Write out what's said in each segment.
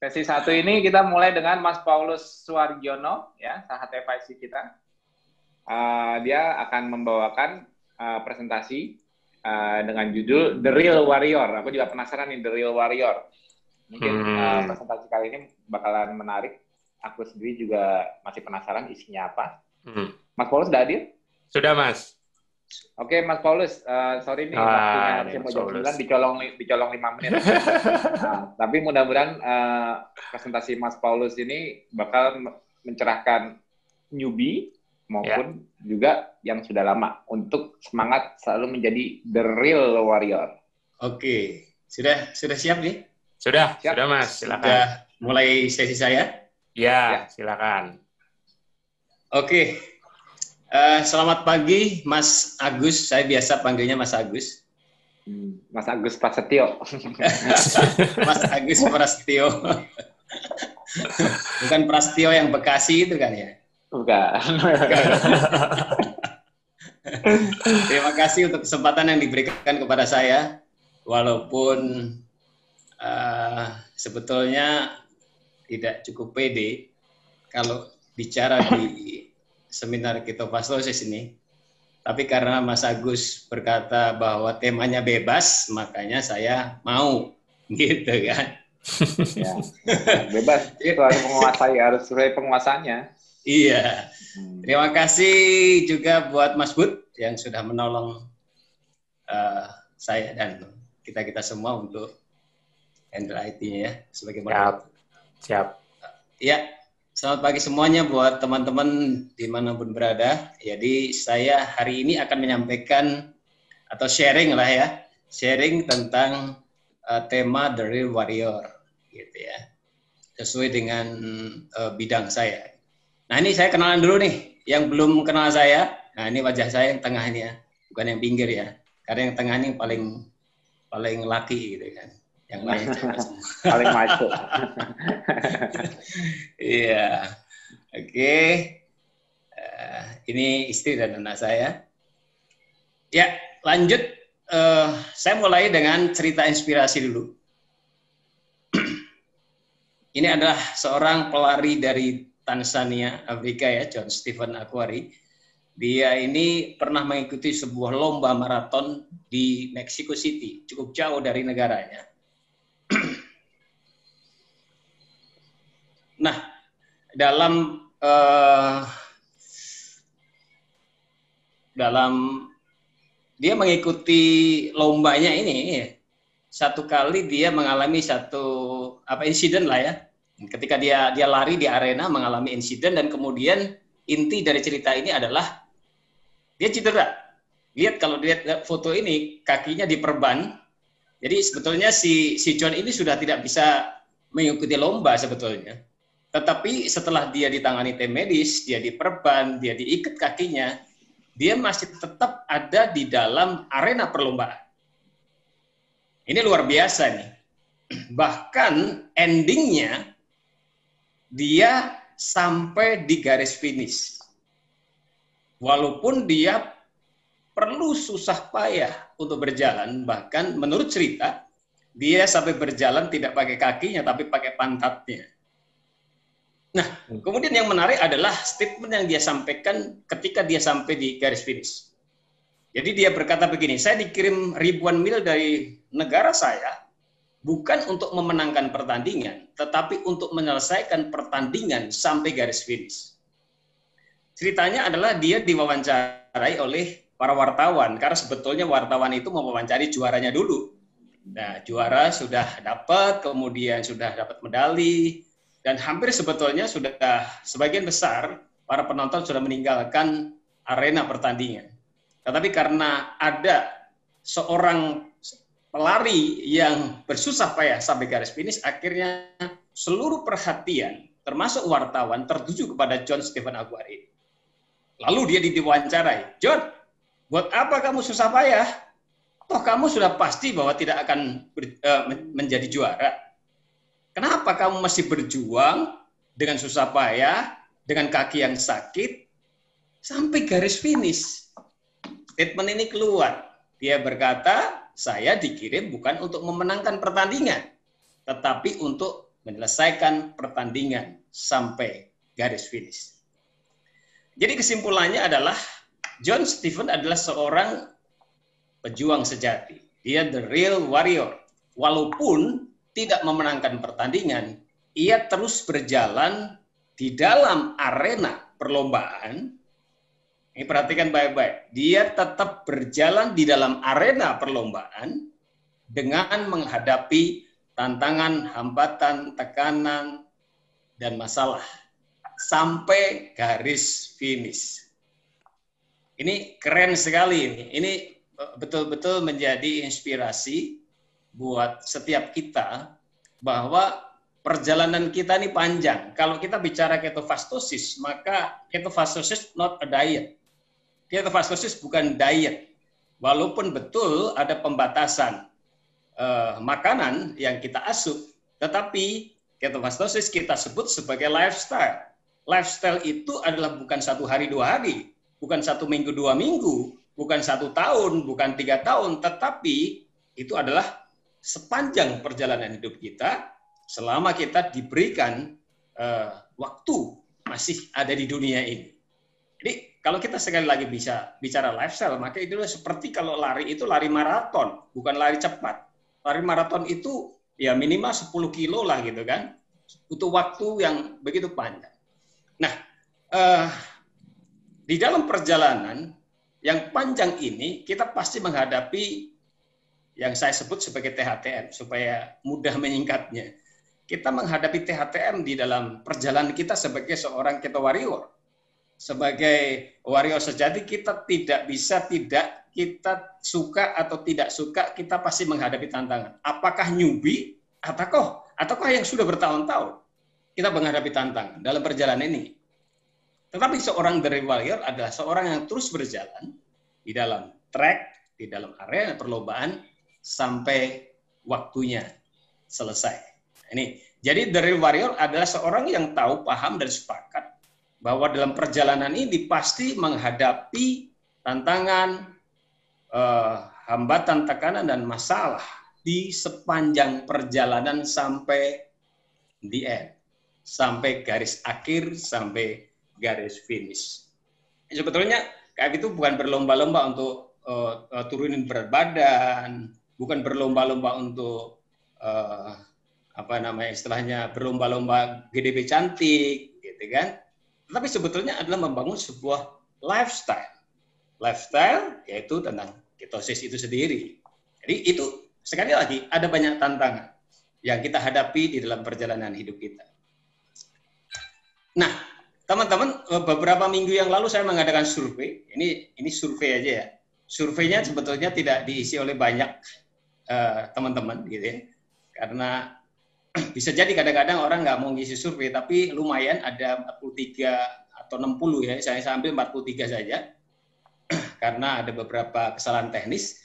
Sesi satu ini kita mulai dengan Mas Paulus Suwargiono, ya, sahabat FIC kita. Uh, dia akan membawakan uh, presentasi uh, dengan judul The Real Warrior. Aku juga penasaran nih The Real Warrior. Mungkin hmm. uh, presentasi kali ini bakalan menarik. Aku sendiri juga masih penasaran isinya apa. Hmm. Mas Paulus sudah hadir? Sudah, Mas. Oke, Mas Paulus, uh, sorry nih, ah, waktunya harusnya mau jam 9, dicolong, dicolong 5 menit. nah, tapi mudah-mudahan uh, presentasi Mas Paulus ini bakal mencerahkan newbie maupun yeah. juga yang sudah lama untuk semangat selalu menjadi the real warrior. Oke, sudah sudah siap nih? Sudah, siap. sudah Mas, silakan. Sudah mulai sesi saya? Ya, ya. silakan. Oke, Uh, selamat pagi, Mas Agus. Saya biasa panggilnya Mas Agus. Hmm, Mas Agus Prasetyo. Mas Agus Prasetyo. Bukan Prasetyo yang Bekasi itu kan ya? Bukan. Terima kasih untuk kesempatan yang diberikan kepada saya. Walaupun uh, sebetulnya tidak cukup pede kalau bicara di seminar kita Paslosis ini. Tapi karena Mas Agus berkata bahwa temanya bebas, makanya saya mau gitu kan. ya, bebas itu harus menguasai harus sesuai penguasanya. Iya. Hmm. Terima kasih juga buat Mas Bud yang sudah menolong uh, saya dan kita kita semua untuk handle IT-nya ya sebagai Siap. Siap. Ya, Selamat pagi semuanya buat teman-teman di mana pun berada. Jadi saya hari ini akan menyampaikan atau sharing lah ya, sharing tentang uh, tema The Real Warrior, gitu ya, sesuai dengan uh, bidang saya. Nah ini saya kenalan dulu nih, yang belum kenal saya. Nah ini wajah saya yang tengah ini ya, bukan yang pinggir ya, karena yang tengah ini paling paling laki gitu kan yang lain paling maju iya. Oke. Okay. uh, ini istri dan anak saya. Ya lanjut. Uh, saya mulai dengan cerita inspirasi dulu. Ini adalah seorang pelari dari Tanzania Afrika ya John Stephen Aquari dia ini pernah mengikuti sebuah lomba maraton di Mexico City, cukup jauh dari negaranya. nah, dalam uh, dalam dia mengikuti lombanya ini satu kali dia mengalami satu apa insiden lah ya. Ketika dia dia lari di arena mengalami insiden dan kemudian inti dari cerita ini adalah dia cedera. Lihat kalau lihat foto ini kakinya diperban. Jadi sebetulnya si si John ini sudah tidak bisa mengikuti lomba sebetulnya. Tetapi setelah dia ditangani tim medis, dia diperban, dia diikat kakinya, dia masih tetap ada di dalam arena perlombaan. Ini luar biasa nih. Bahkan endingnya dia sampai di garis finish. Walaupun dia perlu susah payah untuk berjalan. Bahkan menurut cerita, dia sampai berjalan tidak pakai kakinya, tapi pakai pantatnya. Nah, kemudian yang menarik adalah statement yang dia sampaikan ketika dia sampai di garis finish. Jadi dia berkata begini, saya dikirim ribuan mil dari negara saya, bukan untuk memenangkan pertandingan, tetapi untuk menyelesaikan pertandingan sampai garis finish. Ceritanya adalah dia diwawancarai oleh para wartawan karena sebetulnya wartawan itu mau mewawancari juaranya dulu. Nah, juara sudah dapat, kemudian sudah dapat medali dan hampir sebetulnya sudah sebagian besar para penonton sudah meninggalkan arena pertandingan. Tetapi karena ada seorang pelari yang bersusah payah sampai garis finish, akhirnya seluruh perhatian termasuk wartawan tertuju kepada John Stephen Aguirre. Lalu dia diwawancara, John, Buat apa kamu susah payah? Toh kamu sudah pasti bahwa tidak akan uh, menjadi juara. Kenapa kamu masih berjuang dengan susah payah, dengan kaki yang sakit, sampai garis finish? Statement ini keluar. Dia berkata, saya dikirim bukan untuk memenangkan pertandingan, tetapi untuk menyelesaikan pertandingan sampai garis finish. Jadi kesimpulannya adalah John Stephen adalah seorang pejuang sejati. Dia the real warrior. Walaupun tidak memenangkan pertandingan, ia terus berjalan di dalam arena perlombaan. Ini perhatikan baik-baik. Dia tetap berjalan di dalam arena perlombaan dengan menghadapi tantangan, hambatan, tekanan, dan masalah sampai garis finish. Ini keren sekali ini. Ini betul-betul menjadi inspirasi buat setiap kita bahwa perjalanan kita ini panjang. Kalau kita bicara ketofastosis, maka ketofastosis not a diet. Ketofastosis bukan diet. Walaupun betul ada pembatasan uh, makanan yang kita asup, tetapi ketofastosis kita sebut sebagai lifestyle. Lifestyle itu adalah bukan satu hari dua hari, bukan satu minggu dua minggu, bukan satu tahun, bukan tiga tahun, tetapi itu adalah sepanjang perjalanan hidup kita selama kita diberikan uh, waktu masih ada di dunia ini. Jadi kalau kita sekali lagi bisa bicara lifestyle, maka itu seperti kalau lari itu lari maraton, bukan lari cepat lari maraton itu ya minimal 10 kilo lah gitu kan. Butuh waktu yang begitu panjang. Nah, eh, di dalam perjalanan yang panjang ini kita pasti menghadapi yang saya sebut sebagai THTM supaya mudah menyingkatnya. Kita menghadapi THTM di dalam perjalanan kita sebagai seorang keto warrior. Sebagai warrior sejati kita tidak bisa tidak kita suka atau tidak suka, kita pasti menghadapi tantangan. Apakah newbie ataukah ataukah yang sudah bertahun-tahun kita menghadapi tantangan dalam perjalanan ini. Tetapi seorang dari warrior adalah seorang yang terus berjalan di dalam track, di dalam area perlombaan sampai waktunya selesai. Ini jadi dari warrior adalah seorang yang tahu, paham dan sepakat bahwa dalam perjalanan ini pasti menghadapi tantangan, uh, hambatan, tekanan, dan masalah di sepanjang perjalanan sampai di end, sampai garis akhir, sampai garis finish. Sebetulnya kayak itu bukan berlomba-lomba untuk uh, turunin berat badan, bukan berlomba-lomba untuk uh, apa namanya istilahnya berlomba-lomba GDP cantik, gitu kan? Tapi sebetulnya adalah membangun sebuah lifestyle lifestyle yaitu tentang ketosis itu sendiri. Jadi itu sekali lagi ada banyak tantangan yang kita hadapi di dalam perjalanan hidup kita. Nah, teman-teman, beberapa minggu yang lalu saya mengadakan survei. Ini ini survei aja ya. Surveinya sebetulnya tidak diisi oleh banyak eh, teman-teman uh, gitu ya. Karena bisa jadi kadang-kadang orang nggak mau ngisi survei, tapi lumayan ada 43 atau 60 ya. Saya sambil 43 saja karena ada beberapa kesalahan teknis.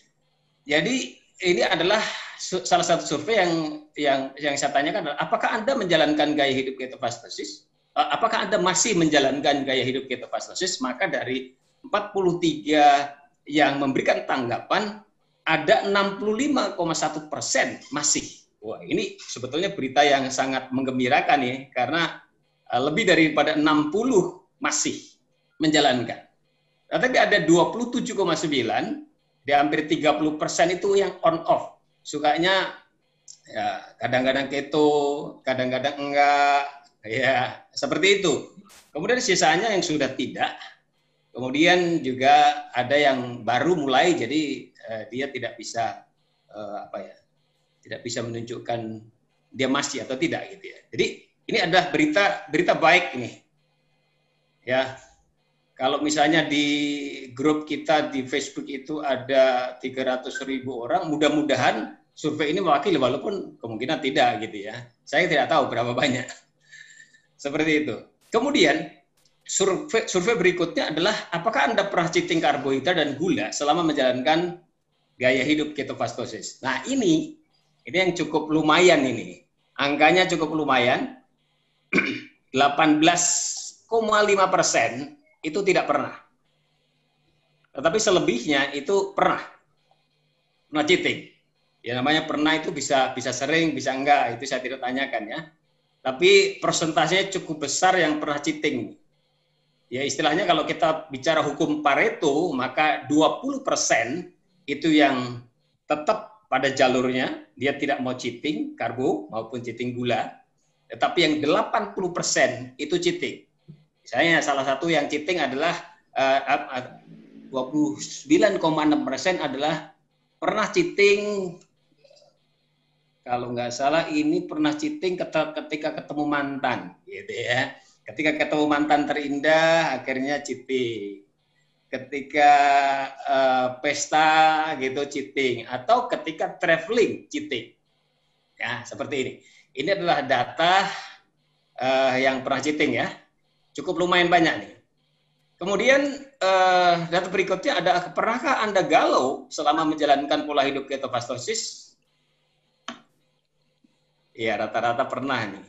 Jadi ini adalah salah satu survei yang yang yang saya tanyakan adalah apakah Anda menjalankan gaya hidup ketofastosis? Eh, apakah Anda masih menjalankan gaya hidup ketofastosis? Maka dari 43 yang memberikan tanggapan ada 65,1 persen masih. Wah ini sebetulnya berita yang sangat menggembirakan ya karena eh, lebih daripada 60 masih menjalankan. Tetapi ada 27,9 di hampir 30 persen itu yang on off. Sukanya ya kadang-kadang keto, kadang-kadang enggak, ya seperti itu. Kemudian sisanya yang sudah tidak. Kemudian juga ada yang baru mulai, jadi eh, dia tidak bisa eh, apa ya, tidak bisa menunjukkan dia masih atau tidak gitu ya. Jadi ini adalah berita berita baik ini, ya kalau misalnya di grup kita di Facebook itu ada 300 ribu orang, mudah-mudahan survei ini mewakili walaupun kemungkinan tidak gitu ya. Saya tidak tahu berapa banyak. Seperti itu. Kemudian survei, survei berikutnya adalah apakah Anda pernah cheating karbohidrat dan gula selama menjalankan gaya hidup ketofastosis. Nah, ini ini yang cukup lumayan ini. Angkanya cukup lumayan. 18,5 persen itu tidak pernah. Tetapi selebihnya itu pernah. Pernah cheating. Ya namanya pernah itu bisa bisa sering, bisa enggak, itu saya tidak tanyakan ya. tapi persentasenya cukup besar yang pernah cheating. Ya istilahnya kalau kita bicara hukum Pareto, maka 20% itu yang tetap pada jalurnya, dia tidak mau cheating karbo maupun cheating gula. Tetapi yang 80% itu cheating. Misalnya salah satu yang cheating adalah uh, 29,6% adalah pernah cheating kalau nggak salah ini pernah cheating ketika ketemu mantan gitu ya ketika ketemu mantan terindah akhirnya cheating ketika uh, pesta gitu cheating atau ketika traveling cheating. Ya seperti ini. Ini adalah data uh, yang pernah cheating ya. Cukup lumayan banyak nih. Kemudian uh, data berikutnya ada pernahkah anda galau selama menjalankan pola hidup ketofastosis Iya, rata-rata pernah nih.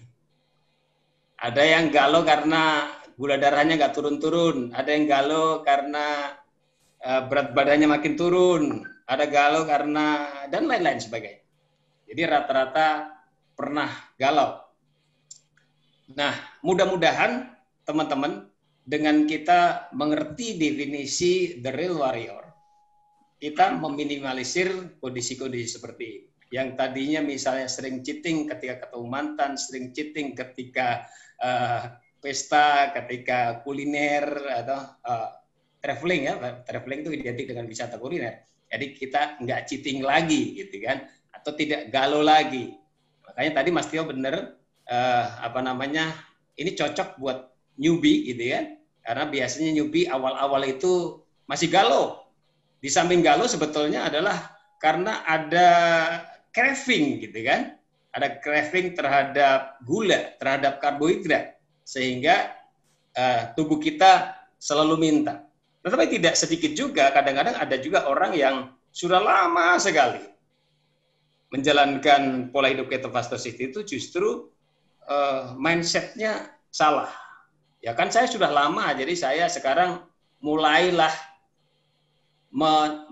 Ada yang galau karena gula darahnya nggak turun-turun. Ada yang galau karena uh, berat badannya makin turun. Ada galau karena dan lain-lain sebagainya. Jadi rata-rata pernah galau. Nah, mudah-mudahan teman-teman dengan kita mengerti definisi the real warrior, kita meminimalisir kondisi-kondisi seperti ini yang tadinya misalnya sering cheating ketika ketemu mantan, sering cheating ketika uh, pesta, ketika kuliner atau uh, traveling ya, traveling itu identik dengan wisata kuliner. Jadi kita nggak cheating lagi gitu kan, atau tidak galau lagi. Makanya tadi Mas Tio bener uh, apa namanya, ini cocok buat newbie gitu kan, karena biasanya newbie awal-awal itu masih galau. Di samping galau sebetulnya adalah karena ada craving gitu kan. Ada craving terhadap gula, terhadap karbohidrat sehingga uh, tubuh kita selalu minta. Tetapi tidak sedikit juga kadang-kadang ada juga orang yang sudah lama sekali menjalankan pola hidup ketofastosis itu justru uh, mindsetnya salah. Ya kan saya sudah lama, jadi saya sekarang mulailah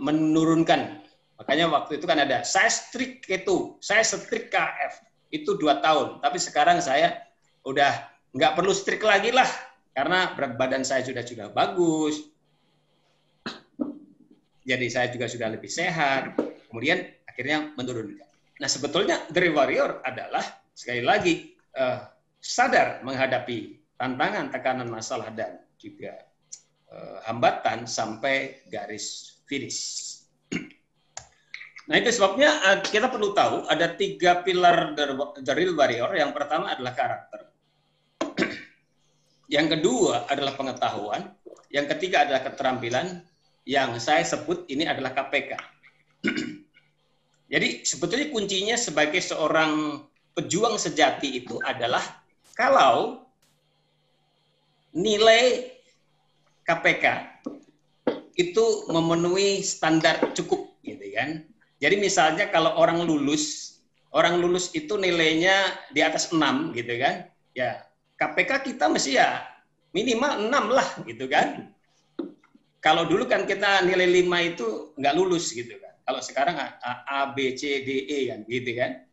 menurunkan Makanya waktu itu kan ada saya strict itu, saya strict KF itu dua tahun. Tapi sekarang saya udah nggak perlu strict lagi lah karena berat badan saya sudah sudah bagus. Jadi saya juga sudah lebih sehat. Kemudian akhirnya menurunkan. Nah sebetulnya dari warrior adalah sekali lagi uh, sadar menghadapi tantangan, tekanan, masalah dan juga uh, hambatan sampai garis finish. Nah itu sebabnya eh, kita perlu tahu ada tiga pilar the real warrior. Yang pertama adalah karakter. Yang kedua adalah pengetahuan. Yang ketiga adalah keterampilan. Yang saya sebut ini adalah KPK. Jadi sebetulnya kuncinya sebagai seorang pejuang sejati itu adalah kalau nilai KPK itu memenuhi standar cukup gitu kan jadi misalnya kalau orang lulus, orang lulus itu nilainya di atas 6 gitu kan. Ya, KPK kita mesti ya minimal 6 lah gitu kan. Kalau dulu kan kita nilai 5 itu nggak lulus gitu kan. Kalau sekarang A, A, B, C, D, E kan gitu kan.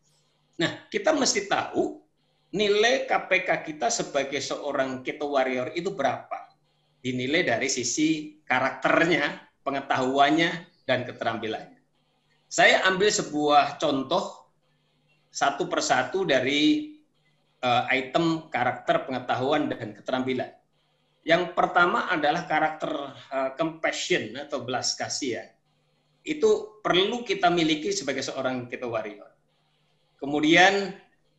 Nah, kita mesti tahu nilai KPK kita sebagai seorang keto warrior itu berapa. Dinilai dari sisi karakternya, pengetahuannya, dan keterampilannya. Saya ambil sebuah contoh satu persatu dari uh, item karakter pengetahuan dan keterampilan. Yang pertama adalah karakter uh, compassion atau belas kasihan. Itu perlu kita miliki sebagai seorang keto warrior. Kemudian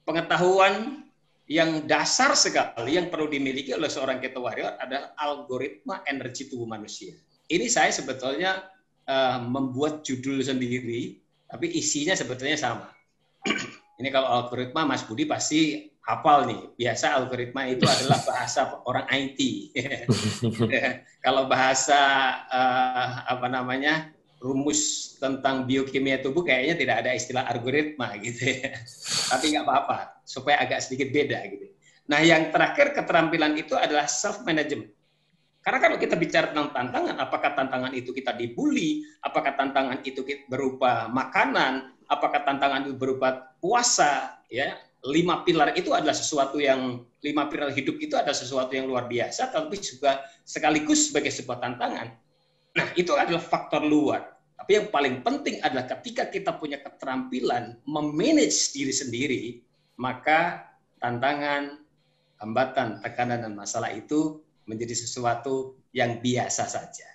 pengetahuan yang dasar sekali yang perlu dimiliki oleh seorang keto warrior adalah algoritma energi tubuh manusia. Ini saya sebetulnya uh, membuat judul sendiri, tapi isinya sebetulnya sama. Ini kalau algoritma Mas Budi pasti hafal nih. Biasa algoritma itu adalah bahasa orang IT. kalau bahasa uh, apa namanya rumus tentang biokimia tubuh kayaknya tidak ada istilah algoritma gitu ya. Tapi nggak apa-apa supaya agak sedikit beda gitu. Nah yang terakhir keterampilan itu adalah self management karena kalau kita bicara tentang tantangan, apakah tantangan itu kita dibully, apakah tantangan itu berupa makanan, apakah tantangan itu berupa puasa, ya, lima pilar itu adalah sesuatu yang lima pilar hidup itu adalah sesuatu yang luar biasa, tapi juga sekaligus sebagai sebuah tantangan. Nah, itu adalah faktor luar. Tapi yang paling penting adalah ketika kita punya keterampilan memanage diri sendiri, maka tantangan, hambatan, tekanan, dan masalah itu menjadi sesuatu yang biasa saja.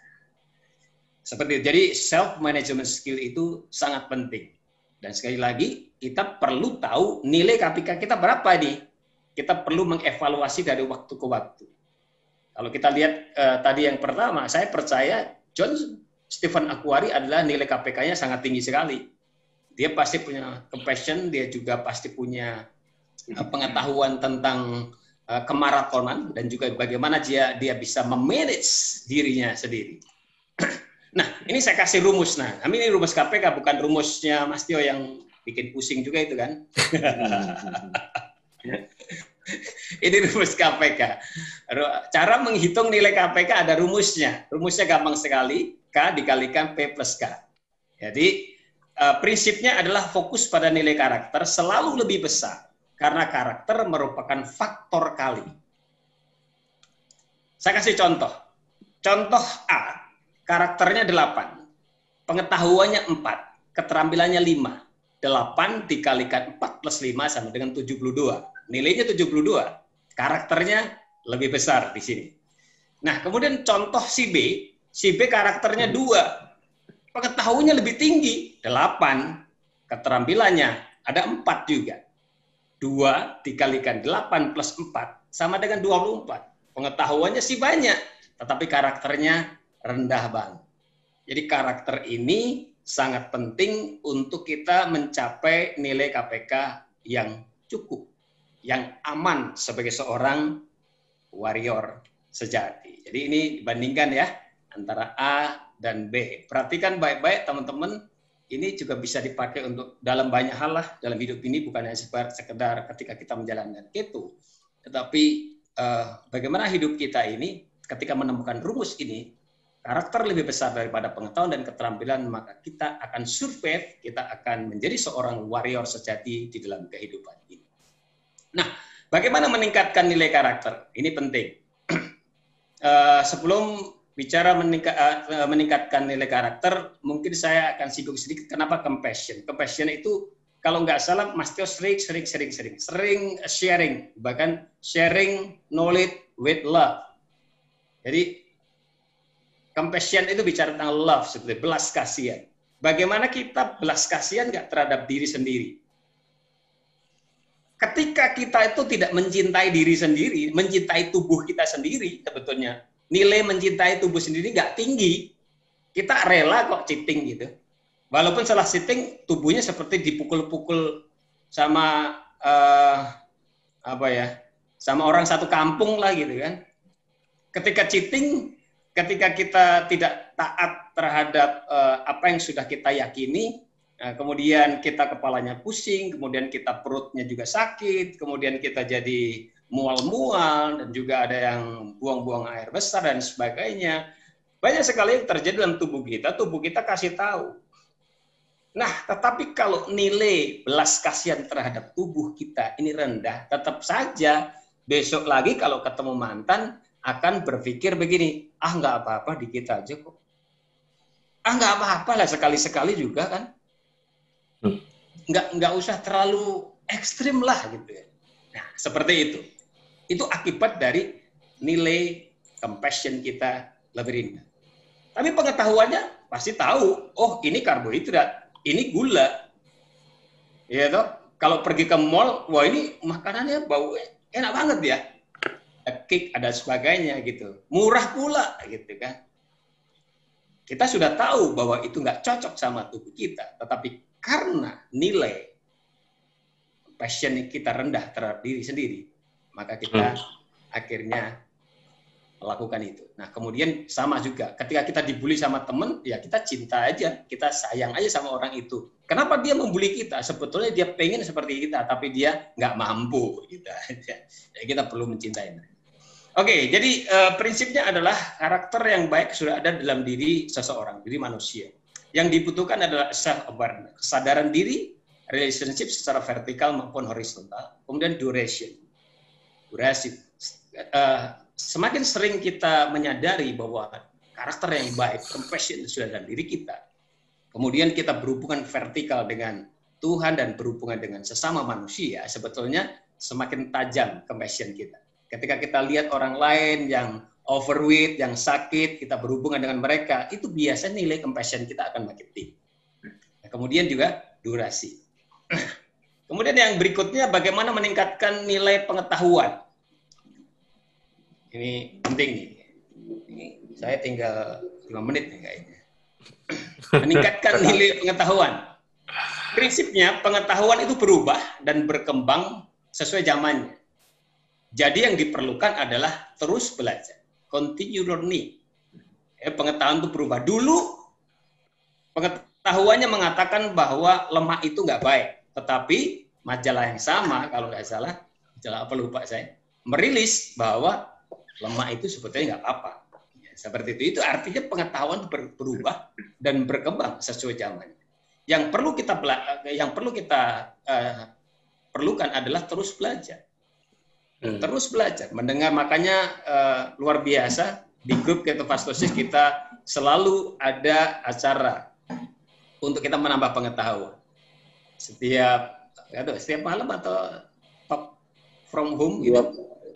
Seperti itu. Jadi self management skill itu sangat penting. Dan sekali lagi kita perlu tahu nilai KPK kita berapa nih. Kita perlu mengevaluasi dari waktu ke waktu. Kalau kita lihat eh, tadi yang pertama, saya percaya John Stephen Aquari adalah nilai KPK-nya sangat tinggi sekali. Dia pasti punya compassion, dia juga pasti punya eh, pengetahuan tentang uh, kemaratonan dan juga bagaimana dia dia bisa memanage dirinya sendiri. Nah, ini saya kasih rumus. Nah, kami ini rumus KPK bukan rumusnya Mas Tio yang bikin pusing juga itu kan. ini rumus KPK. Cara menghitung nilai KPK ada rumusnya. Rumusnya gampang sekali. K dikalikan P plus K. Jadi, eh, prinsipnya adalah fokus pada nilai karakter selalu lebih besar. Karena karakter merupakan faktor kali. Saya kasih contoh. Contoh A karakternya 8, pengetahuannya 4, keterampilannya 5. 8 dikalikan 4 plus 5 sama dengan 72. Nilainya 72. Karakternya lebih besar di sini. Nah, kemudian contoh si B, si B karakternya 2. Pengetahuannya lebih tinggi, 8. Keterampilannya ada 4 juga. 2 dikalikan 8 plus 4 sama dengan 24. Pengetahuannya sih banyak, tetapi karakternya rendah banget. Jadi karakter ini sangat penting untuk kita mencapai nilai KPK yang cukup, yang aman sebagai seorang warrior sejati. Jadi ini dibandingkan ya antara A dan B. Perhatikan baik-baik teman-teman, ini juga bisa dipakai untuk dalam banyak hal lah dalam hidup ini bukan hanya sekedar ketika kita menjalankan itu, tetapi uh, bagaimana hidup kita ini ketika menemukan rumus ini karakter lebih besar daripada pengetahuan dan keterampilan, maka kita akan survive, kita akan menjadi seorang warrior sejati di dalam kehidupan ini. Nah, bagaimana meningkatkan nilai karakter? Ini penting. uh, sebelum bicara uh, meningkatkan nilai karakter, mungkin saya akan singgung sedikit kenapa compassion. Compassion itu kalau nggak salah Mas Tio sering, sering, sering, sering, sering sharing, bahkan sharing knowledge with love. Jadi Compassion itu bicara tentang love, seperti belas kasihan. Bagaimana kita belas kasihan nggak terhadap diri sendiri? Ketika kita itu tidak mencintai diri sendiri, mencintai tubuh kita sendiri, sebetulnya nilai mencintai tubuh sendiri nggak tinggi. Kita rela kok cheating gitu. Walaupun salah cheating, tubuhnya seperti dipukul-pukul sama uh, apa ya, sama orang satu kampung lah gitu kan. Ketika cheating, ketika kita tidak taat terhadap uh, apa yang sudah kita yakini, uh, kemudian kita kepalanya pusing, kemudian kita perutnya juga sakit, kemudian kita jadi mual-mual dan juga ada yang buang-buang air besar dan sebagainya. Banyak sekali yang terjadi dalam tubuh kita, tubuh kita kasih tahu. Nah, tetapi kalau nilai belas kasihan terhadap tubuh kita ini rendah, tetap saja besok lagi kalau ketemu mantan, akan berpikir begini, ah nggak apa-apa dikit aja kok. Ah nggak apa-apa lah sekali-sekali juga kan. Hmm. Nggak nggak usah terlalu ekstrim lah gitu ya. Nah seperti itu. Itu akibat dari nilai compassion kita lebih rendah. Tapi pengetahuannya pasti tahu, oh ini karbohidrat, ini gula. Ya toh, kalau pergi ke mall, wah ini makanannya bau enak banget ya kick ada sebagainya gitu. Murah pula gitu kan. Kita sudah tahu bahwa itu nggak cocok sama tubuh kita, tetapi karena nilai passion kita rendah terhadap diri sendiri, maka kita hmm. akhirnya melakukan itu. Nah, kemudian sama juga, ketika kita dibully sama teman, ya kita cinta aja, kita sayang aja sama orang itu. Kenapa dia membuli kita? Sebetulnya dia pengen seperti kita, tapi dia nggak mampu. Gitu. Ya, kita perlu mencintai mereka. Oke, jadi uh, prinsipnya adalah karakter yang baik sudah ada dalam diri seseorang, diri manusia. Yang dibutuhkan adalah self awareness, kesadaran diri relationship secara vertikal maupun horizontal. Kemudian duration, durasi. Uh, semakin sering kita menyadari bahwa karakter yang baik, compassion sudah dalam diri kita, kemudian kita berhubungan vertikal dengan Tuhan dan berhubungan dengan sesama manusia, sebetulnya semakin tajam compassion kita. Ketika kita lihat orang lain yang overweight, yang sakit, kita berhubungan dengan mereka, itu biasanya nilai compassion kita akan makin tinggi. Nah, kemudian juga durasi. Kemudian yang berikutnya bagaimana meningkatkan nilai pengetahuan. Ini penting nih. Ini saya tinggal lima menit nih kayaknya. Meningkatkan nilai pengetahuan. Prinsipnya pengetahuan itu berubah dan berkembang sesuai zamannya. Jadi yang diperlukan adalah terus belajar, continue learning. Eh, pengetahuan itu berubah. Dulu pengetahuannya mengatakan bahwa lemak itu nggak baik, tetapi majalah yang sama kalau nggak salah, majalah apa lupa saya, merilis bahwa lemak itu sebetulnya nggak apa-apa. Ya, seperti itu. Itu artinya pengetahuan berubah dan berkembang sesuai zaman. Yang perlu kita yang perlu kita uh, perlukan adalah terus belajar. Hmm. Terus belajar, mendengar makanya uh, luar biasa di grup ketofastosis kita selalu ada acara untuk kita menambah pengetahuan. Setiap atau setiap malam atau talk from home gitu.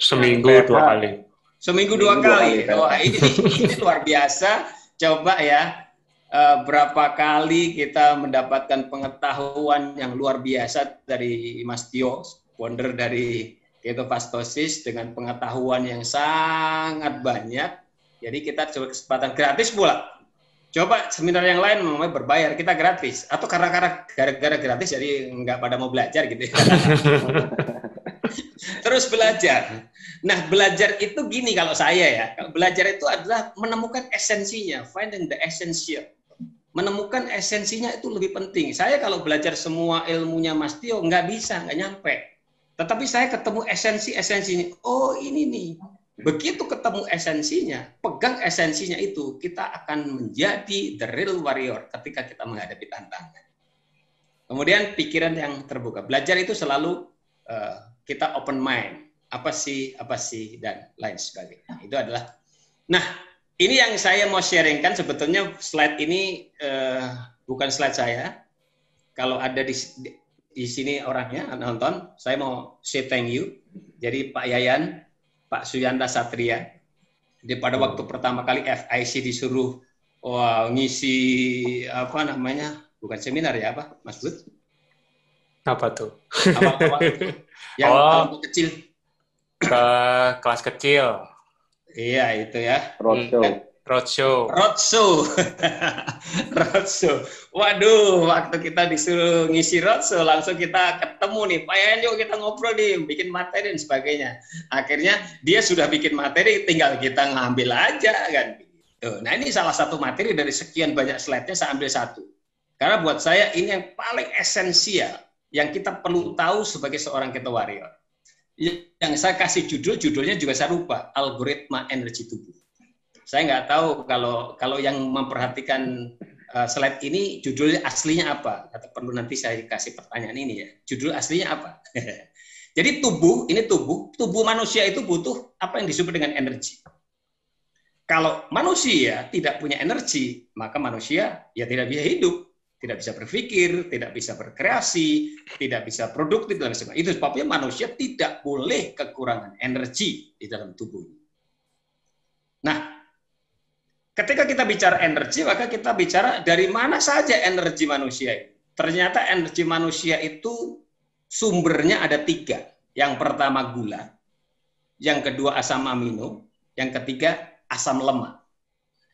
Seminggu dua kali. Seminggu dua kali. Wah, ini, ini luar biasa. Coba ya, uh, berapa kali kita mendapatkan pengetahuan yang luar biasa dari Mas Tio, founder dari ketofastosis dengan pengetahuan yang sangat banyak. Jadi kita coba kesempatan gratis pula. Coba seminar yang lain mau berbayar, kita gratis. Atau karena karena gara-gara gratis jadi nggak pada mau belajar gitu ya. Terus belajar. Nah, belajar itu gini kalau saya ya. Belajar itu adalah menemukan esensinya, finding the essential. Menemukan esensinya itu lebih penting. Saya kalau belajar semua ilmunya Mas Tio nggak bisa, nggak nyampe. Tetapi saya ketemu esensi-esensinya. Oh, ini nih. Begitu ketemu esensinya, pegang esensinya itu, kita akan menjadi the real warrior ketika kita menghadapi tantangan. Kemudian pikiran yang terbuka. Belajar itu selalu uh, kita open mind apa sih apa sih dan lain sebagainya itu adalah nah ini yang saya mau sharingkan sebetulnya slide ini uh, bukan slide saya kalau ada di di sini orangnya nonton. Saya mau say thank you. Jadi Pak Yayan Pak Suyanda Satria. Di pada waktu pertama kali FIC disuruh wah ngisi apa namanya bukan seminar ya apa Mas Bud? Apa tuh? Apa, apa, yang oh, kecil. Ke kelas kecil. Iya itu ya. Roadshow. hmm. Roadshow. Roadshow. Roadshow. Waduh waktu kita disuruh ngisi roadshow langsung kita ketemu nih. Pak Yan kita ngobrol nih bikin materi dan sebagainya. Akhirnya dia sudah bikin materi tinggal kita ngambil aja kan? Nah ini salah satu materi dari sekian banyak slide-nya saya ambil satu. Karena buat saya ini yang paling esensial yang kita perlu tahu sebagai seorang keto warrior. Yang saya kasih judul, judulnya juga saya lupa, algoritma energi tubuh. Saya nggak tahu kalau kalau yang memperhatikan uh, slide ini judulnya aslinya apa? Atau perlu nanti saya kasih pertanyaan ini ya. Judul aslinya apa? Jadi tubuh, ini tubuh, tubuh manusia itu butuh apa yang disebut dengan energi. Kalau manusia tidak punya energi, maka manusia ya tidak bisa hidup tidak bisa berpikir, tidak bisa berkreasi, tidak bisa produktif dan sebagainya. Itu sebabnya manusia tidak boleh kekurangan energi di dalam tubuh. Nah, ketika kita bicara energi, maka kita bicara dari mana saja energi manusia Ternyata energi manusia itu sumbernya ada tiga. Yang pertama gula, yang kedua asam amino, yang ketiga asam lemak.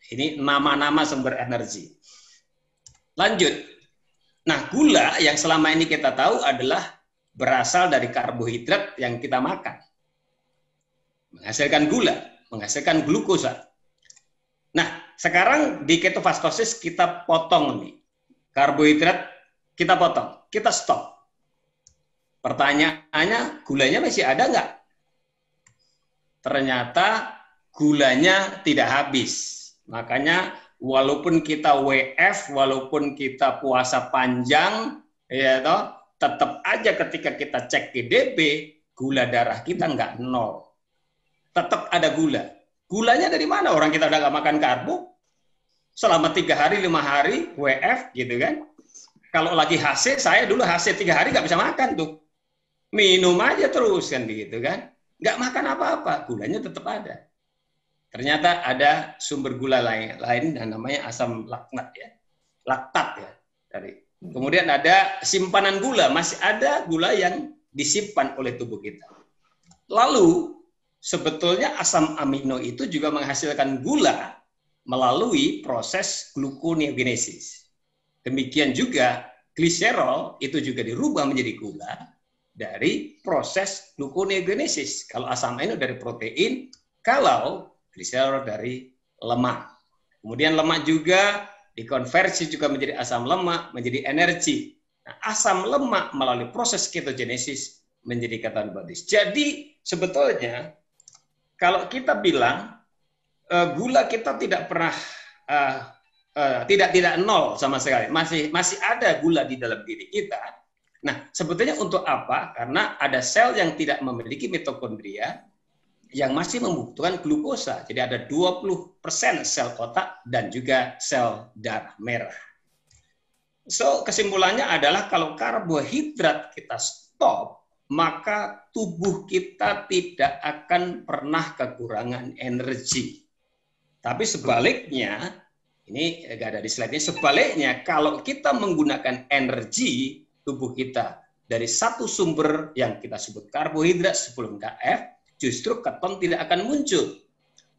Ini nama-nama sumber energi. Lanjut. Nah, gula yang selama ini kita tahu adalah berasal dari karbohidrat yang kita makan. Menghasilkan gula, menghasilkan glukosa. Nah, sekarang di ketofastosis kita potong nih. Karbohidrat kita potong, kita stop. Pertanyaannya, gulanya masih ada nggak? Ternyata gulanya tidak habis. Makanya walaupun kita WF, walaupun kita puasa panjang, ya toh, tetap aja ketika kita cek GDP, gula darah kita nggak nol. Tetap ada gula. Gulanya dari mana? Orang kita udah nggak makan karbo, selama tiga hari, lima hari, WF gitu kan. Kalau lagi HC, saya dulu HC tiga hari nggak bisa makan tuh. Minum aja terus kan gitu kan. Nggak makan apa-apa, gulanya tetap ada. Ternyata ada sumber gula lain, lain dan namanya asam laknat ya. Laktat ya. Dari. Kemudian ada simpanan gula, masih ada gula yang disimpan oleh tubuh kita. Lalu sebetulnya asam amino itu juga menghasilkan gula melalui proses gluconeogenesis. Demikian juga gliserol itu juga dirubah menjadi gula dari proses gluconeogenesis. Kalau asam amino dari protein, kalau gliserol dari lemak. Kemudian lemak juga dikonversi juga menjadi asam lemak, menjadi energi. Nah, asam lemak melalui proses ketogenesis menjadi ketone bodies. Jadi sebetulnya kalau kita bilang uh, gula kita tidak pernah uh, uh, tidak tidak nol sama sekali, masih masih ada gula di dalam diri kita. Nah, sebetulnya untuk apa? Karena ada sel yang tidak memiliki mitokondria, yang masih membutuhkan glukosa. Jadi ada 20% sel otak dan juga sel darah merah. So, kesimpulannya adalah kalau karbohidrat kita stop, maka tubuh kita tidak akan pernah kekurangan energi. Tapi sebaliknya, ini enggak ada di slide ini, sebaliknya kalau kita menggunakan energi tubuh kita dari satu sumber yang kita sebut karbohidrat sebelum KF, justru keton tidak akan muncul.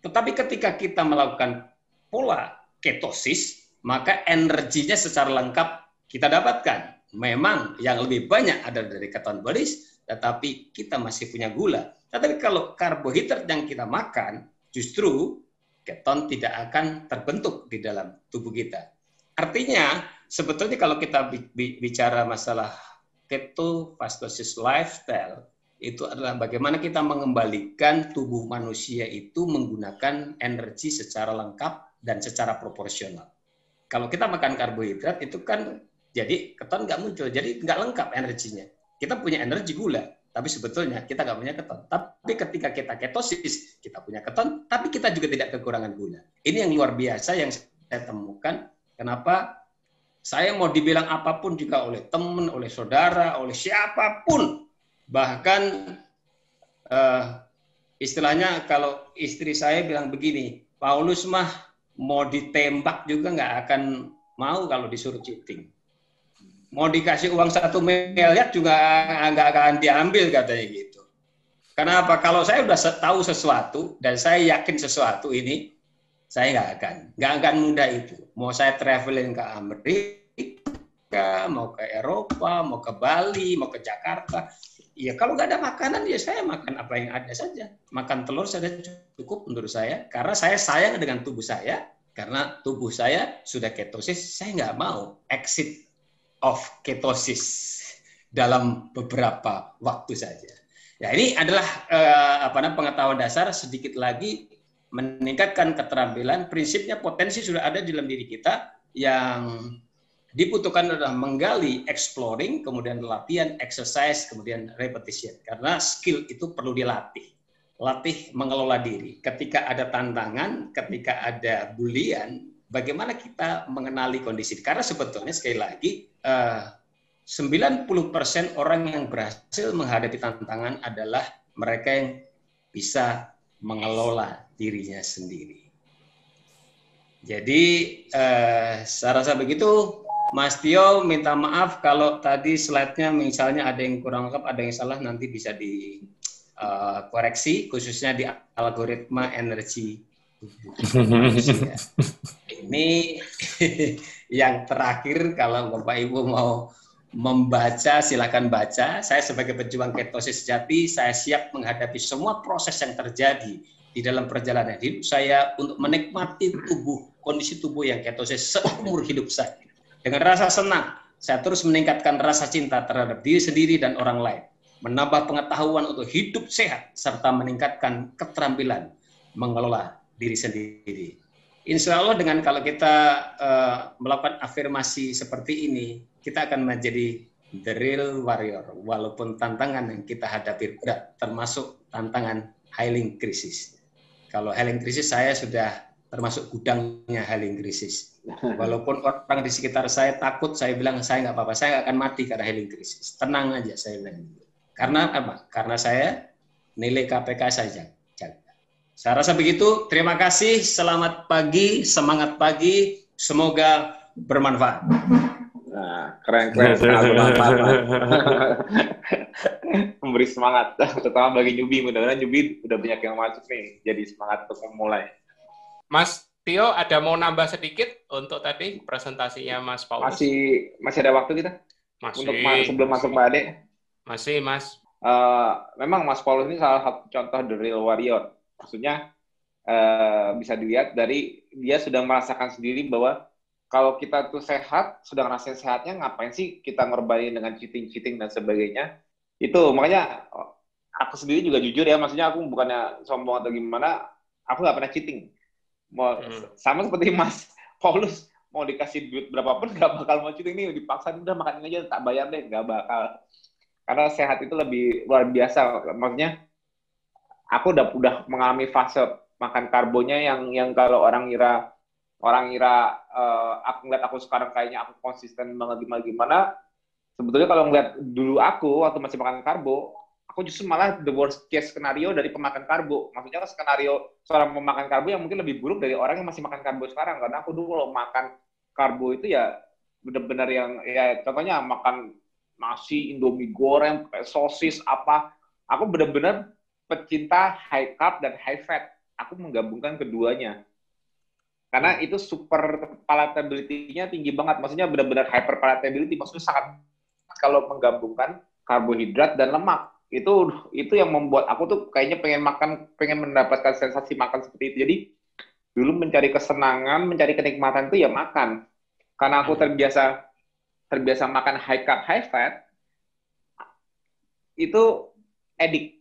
Tetapi ketika kita melakukan pola ketosis, maka energinya secara lengkap kita dapatkan. Memang yang lebih banyak ada dari keton bodies, tetapi kita masih punya gula. Tetapi kalau karbohidrat yang kita makan, justru keton tidak akan terbentuk di dalam tubuh kita. Artinya, sebetulnya kalau kita bicara masalah ketofastosis lifestyle, itu adalah bagaimana kita mengembalikan tubuh manusia itu menggunakan energi secara lengkap dan secara proporsional. Kalau kita makan karbohidrat itu kan jadi keton nggak muncul, jadi nggak lengkap energinya. Kita punya energi gula, tapi sebetulnya kita nggak punya keton. Tapi ketika kita ketosis, kita punya keton, tapi kita juga tidak kekurangan gula. Ini yang luar biasa yang saya temukan. Kenapa saya mau dibilang apa pun juga oleh teman, oleh saudara, oleh siapa pun, Bahkan uh, istilahnya kalau istri saya bilang begini, Paulus mah mau ditembak juga nggak akan mau kalau disuruh cheating. Mau dikasih uang satu miliar juga nggak akan diambil katanya gitu. Kenapa? Kalau saya udah tahu sesuatu dan saya yakin sesuatu ini, saya nggak akan, nggak akan mudah itu. Mau saya traveling ke Amerika, mau ke Eropa, mau ke Bali, mau ke Jakarta, Ya kalau nggak ada makanan ya saya makan apa yang ada saja. Makan telur saja cukup menurut saya karena saya sayang dengan tubuh saya karena tubuh saya sudah ketosis. Saya nggak mau exit of ketosis dalam beberapa waktu saja. Ya ini adalah eh, apa namanya pengetahuan dasar sedikit lagi meningkatkan keterampilan. Prinsipnya potensi sudah ada di dalam diri kita yang dibutuhkan adalah menggali, exploring, kemudian latihan, exercise, kemudian repetition. Karena skill itu perlu dilatih. Latih mengelola diri. Ketika ada tantangan, ketika ada bulian, bagaimana kita mengenali kondisi. Karena sebetulnya sekali lagi, 90% eh, orang yang berhasil menghadapi tantangan adalah mereka yang bisa mengelola dirinya sendiri. Jadi eh, saya rasa begitu Mas Tio minta maaf kalau tadi slide-nya misalnya ada yang kurang lengkap, ada yang salah nanti bisa dikoreksi eh, uh, khususnya di algoritma energi Ini yang terakhir kalau Bapak Ibu mau membaca silakan baca. Saya sebagai pejuang ketosis sejati saya siap menghadapi semua proses yang terjadi di dalam perjalanan hidup saya untuk menikmati tubuh kondisi tubuh yang ketosis seumur hidup saya dengan rasa senang, saya terus meningkatkan rasa cinta terhadap diri sendiri dan orang lain, menambah pengetahuan untuk hidup sehat, serta meningkatkan keterampilan mengelola diri sendiri. Insya Allah dengan kalau kita uh, melakukan afirmasi seperti ini, kita akan menjadi the real warrior. Walaupun tantangan yang kita hadapi berat, termasuk tantangan healing krisis. Kalau healing krisis saya sudah termasuk gudangnya healing krisis. Walaupun orang di sekitar saya takut, saya bilang saya nggak apa-apa, saya nggak akan mati karena healing krisis. Tenang aja saya bilang. Karena apa? Karena saya nilai KPK saja. Saya rasa begitu. Terima kasih. Selamat pagi, semangat pagi. Semoga bermanfaat. Nah, keren keren sangat bermanfaat. Memberi semangat, terutama bagi nyubi. Mudah-mudahan nyubi udah banyak yang masuk nih, jadi semangat untuk memulai. Mas Tio, ada mau nambah sedikit untuk tadi presentasinya Mas Paulus? Masih masih ada waktu kita Masih. untuk ma- sebelum masuk Pak Ade. Masih, Mas. Eh, memang Mas Paulus ini salah satu contoh the real warrior. Maksudnya eh, bisa dilihat dari dia sudah merasakan sendiri bahwa kalau kita tuh sehat, sudah ngerasain sehatnya, ngapain sih kita ngorbanin dengan cheating-cheating dan sebagainya? Itu makanya oh, aku sendiri juga jujur ya, maksudnya aku bukannya sombong atau gimana, aku nggak pernah cheating. Mau Hmm. sama seperti Mas Paulus mau dikasih duit berapapun nggak bakal mau cheating nih, dipaksa udah makan aja tak bayar deh, nggak bakal. Karena sehat itu lebih luar biasa, maksudnya aku udah udah mengalami fase makan karbonya yang yang kalau orang ngira orang ngira eh, aku ngeliat aku sekarang kayaknya aku konsisten banget gimana gimana sebetulnya kalau ngeliat dulu aku waktu masih makan karbo aku justru malah the worst case skenario dari pemakan karbo. Maksudnya kan skenario seorang pemakan karbo yang mungkin lebih buruk dari orang yang masih makan karbo sekarang. Karena aku dulu kalau makan karbo itu ya benar-benar yang ya contohnya makan nasi indomie goreng sosis apa. Aku benar-benar pecinta high carb dan high fat aku menggabungkan keduanya karena itu super palatability-nya tinggi banget. Maksudnya benar-benar hyper palatability. Maksudnya sangat kalau menggabungkan karbohidrat dan lemak. Itu itu yang membuat aku tuh kayaknya pengen makan, pengen mendapatkan sensasi makan seperti itu. Jadi dulu mencari kesenangan, mencari kenikmatan itu ya makan. Karena aku terbiasa terbiasa makan high carb, high fat, itu edik.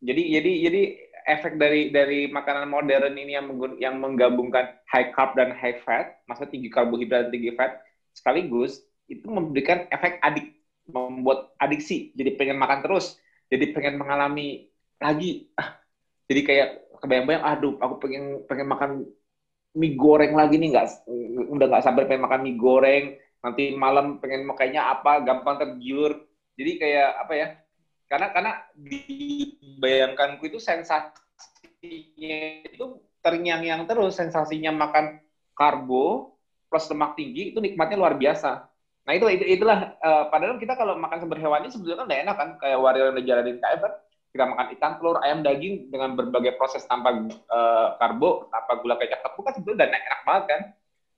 Jadi jadi jadi efek dari dari makanan modern ini yang menggun- yang menggabungkan high carb dan high fat, maksudnya tinggi karbohidrat dan tinggi fat, sekaligus itu memberikan efek adik, membuat adiksi, jadi pengen makan terus, jadi pengen mengalami lagi, ah, jadi kayak kebayang-bayang, aduh, aku pengen pengen makan mie goreng lagi nih, nggak udah nggak sabar pengen makan mie goreng, nanti malam pengen mau kayaknya apa, gampang tergiur, jadi kayak apa ya? Karena karena dibayangkanku itu sensasinya itu terngiang-ngiang terus sensasinya makan karbo plus lemak tinggi itu nikmatnya luar biasa. Nah itu, itu itulah eh, padahal kita kalau makan sumber hewani sebetulnya kan udah enak kan kayak warrior yang dijalanin KF kan kita makan ikan telur ayam daging dengan berbagai proses tanpa eh, karbo tanpa gula kecap tepung kan sebetulnya udah enak banget kan.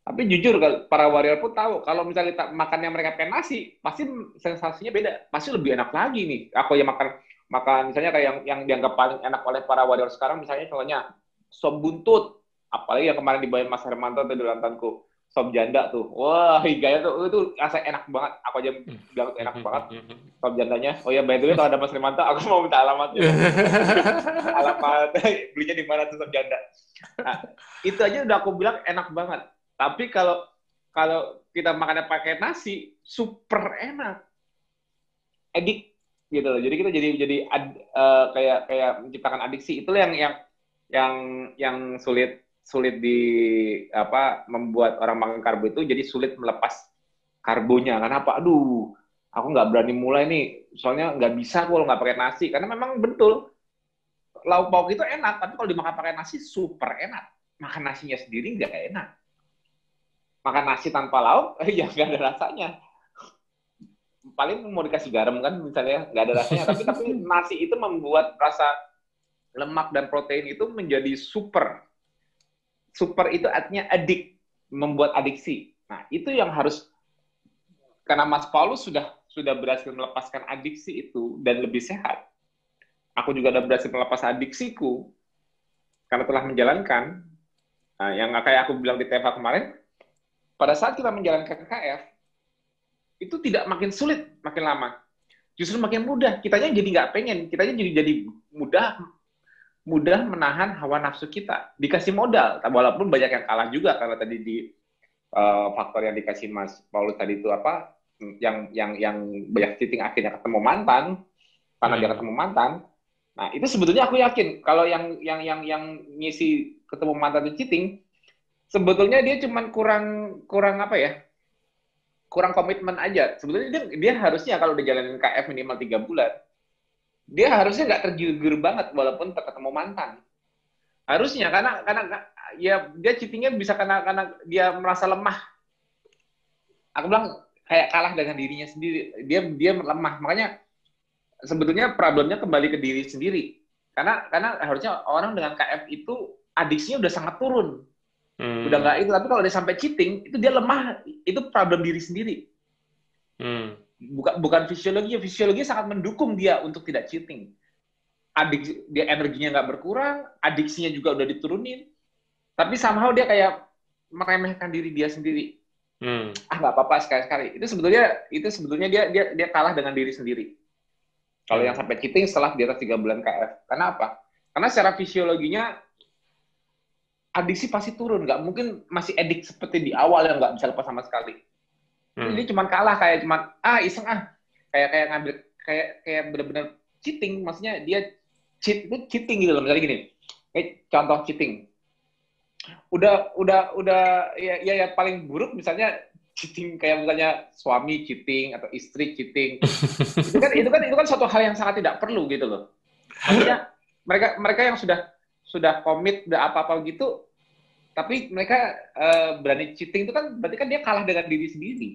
Tapi jujur kalau para warrior pun tahu kalau misalnya kita makan yang mereka pakai nasi pasti sensasinya beda, pasti lebih enak lagi nih. Aku yang makan makan misalnya kayak yang yang dianggap paling enak oleh para warrior sekarang misalnya contohnya sop buntut. Apalagi yang kemarin dibawain Mas Hermanto tuh di lantanku sop janda tuh. Wah gaya tuh itu rasa enak banget. Aku aja bilang enak banget. Sop jandanya. Oh ya by the way kalau ada Mas Hermanto aku mau minta alamatnya alamat belinya di mana tuh sop janda? Nah, itu aja udah aku bilang enak banget tapi kalau kalau kita makannya pakai nasi super enak edik gitu loh. Jadi kita jadi jadi ad, uh, kayak kayak menciptakan adiksi. Itulah yang yang yang yang sulit sulit di apa membuat orang makan karbo itu jadi sulit melepas karbonya. Karena apa? Aduh, aku nggak berani mulai nih. Soalnya nggak bisa kalau nggak pakai nasi. Karena memang betul lauk pauk itu enak, tapi kalau dimakan pakai nasi super enak. Makan nasinya sendiri nggak enak. Makan nasi tanpa lauk, ya nggak ada rasanya. Paling mau dikasih garam kan misalnya nggak ada rasanya. Tapi tapi nasi itu membuat rasa lemak dan protein itu menjadi super. Super itu artinya adik membuat adiksi. Nah itu yang harus karena Mas Paulus sudah sudah berhasil melepaskan adiksi itu dan lebih sehat. Aku juga udah berhasil melepas adiksiku karena telah menjalankan nah, yang kayak aku bilang di TV kemarin pada saat kita menjalankan KKF itu tidak makin sulit makin lama. Justru makin mudah. Kitanya jadi nggak pengen. Kitanya jadi jadi mudah mudah menahan hawa nafsu kita. Dikasih modal. Walaupun banyak yang kalah juga karena tadi di uh, faktor yang dikasih Mas Paulus tadi itu apa yang yang yang banyak cheating akhirnya ketemu mantan karena dia Hmm. ketemu mantan. Nah, itu sebetulnya aku yakin. Kalau yang yang yang yang ngisi ketemu mantan itu cheating, sebetulnya dia cuman kurang kurang apa ya? Kurang komitmen aja. Sebetulnya dia, dia harusnya kalau udah jalanin KF minimal tiga bulan, dia harusnya nggak tergiur banget walaupun ketemu mantan. Harusnya karena karena ya dia cheatingnya bisa karena karena dia merasa lemah. Aku bilang kayak kalah dengan dirinya sendiri. Dia dia lemah. Makanya sebetulnya problemnya kembali ke diri sendiri. Karena karena harusnya orang dengan KF itu adiksinya udah sangat turun. Hmm. Udah nggak itu. Tapi kalau dia sampai cheating, itu dia lemah. Itu problem diri sendiri. Hmm. Bukan bukan fisiologi. Fisiologi sangat mendukung dia untuk tidak cheating. Adik dia energinya nggak berkurang, adiksinya juga udah diturunin. Tapi somehow dia kayak meremehkan diri dia sendiri. Hmm. ah nggak apa-apa sekali-sekali. Itu sebetulnya itu sebetulnya dia dia dia kalah dengan diri sendiri. Kalau yang sampai cheating setelah di atas tiga bulan KF. Karena apa? Karena secara fisiologinya adiksi pasti turun. Nggak mungkin masih edik seperti di awal yang nggak bisa lepas sama sekali. Hmm. Ini cuma kalah kayak cuman ah iseng ah kayak kayak ngambil kayak kayak bener-bener cheating. Maksudnya dia cheat itu cheating gitu loh. Misalnya gini, kayak contoh cheating udah udah udah ya, ya ya paling buruk misalnya cheating kayak misalnya suami cheating atau istri cheating itu kan itu kan itu kan suatu hal yang sangat tidak perlu gitu loh maksudnya mereka mereka yang sudah sudah komit udah apa apa gitu tapi mereka eh, berani cheating itu kan berarti kan dia kalah dengan diri sendiri.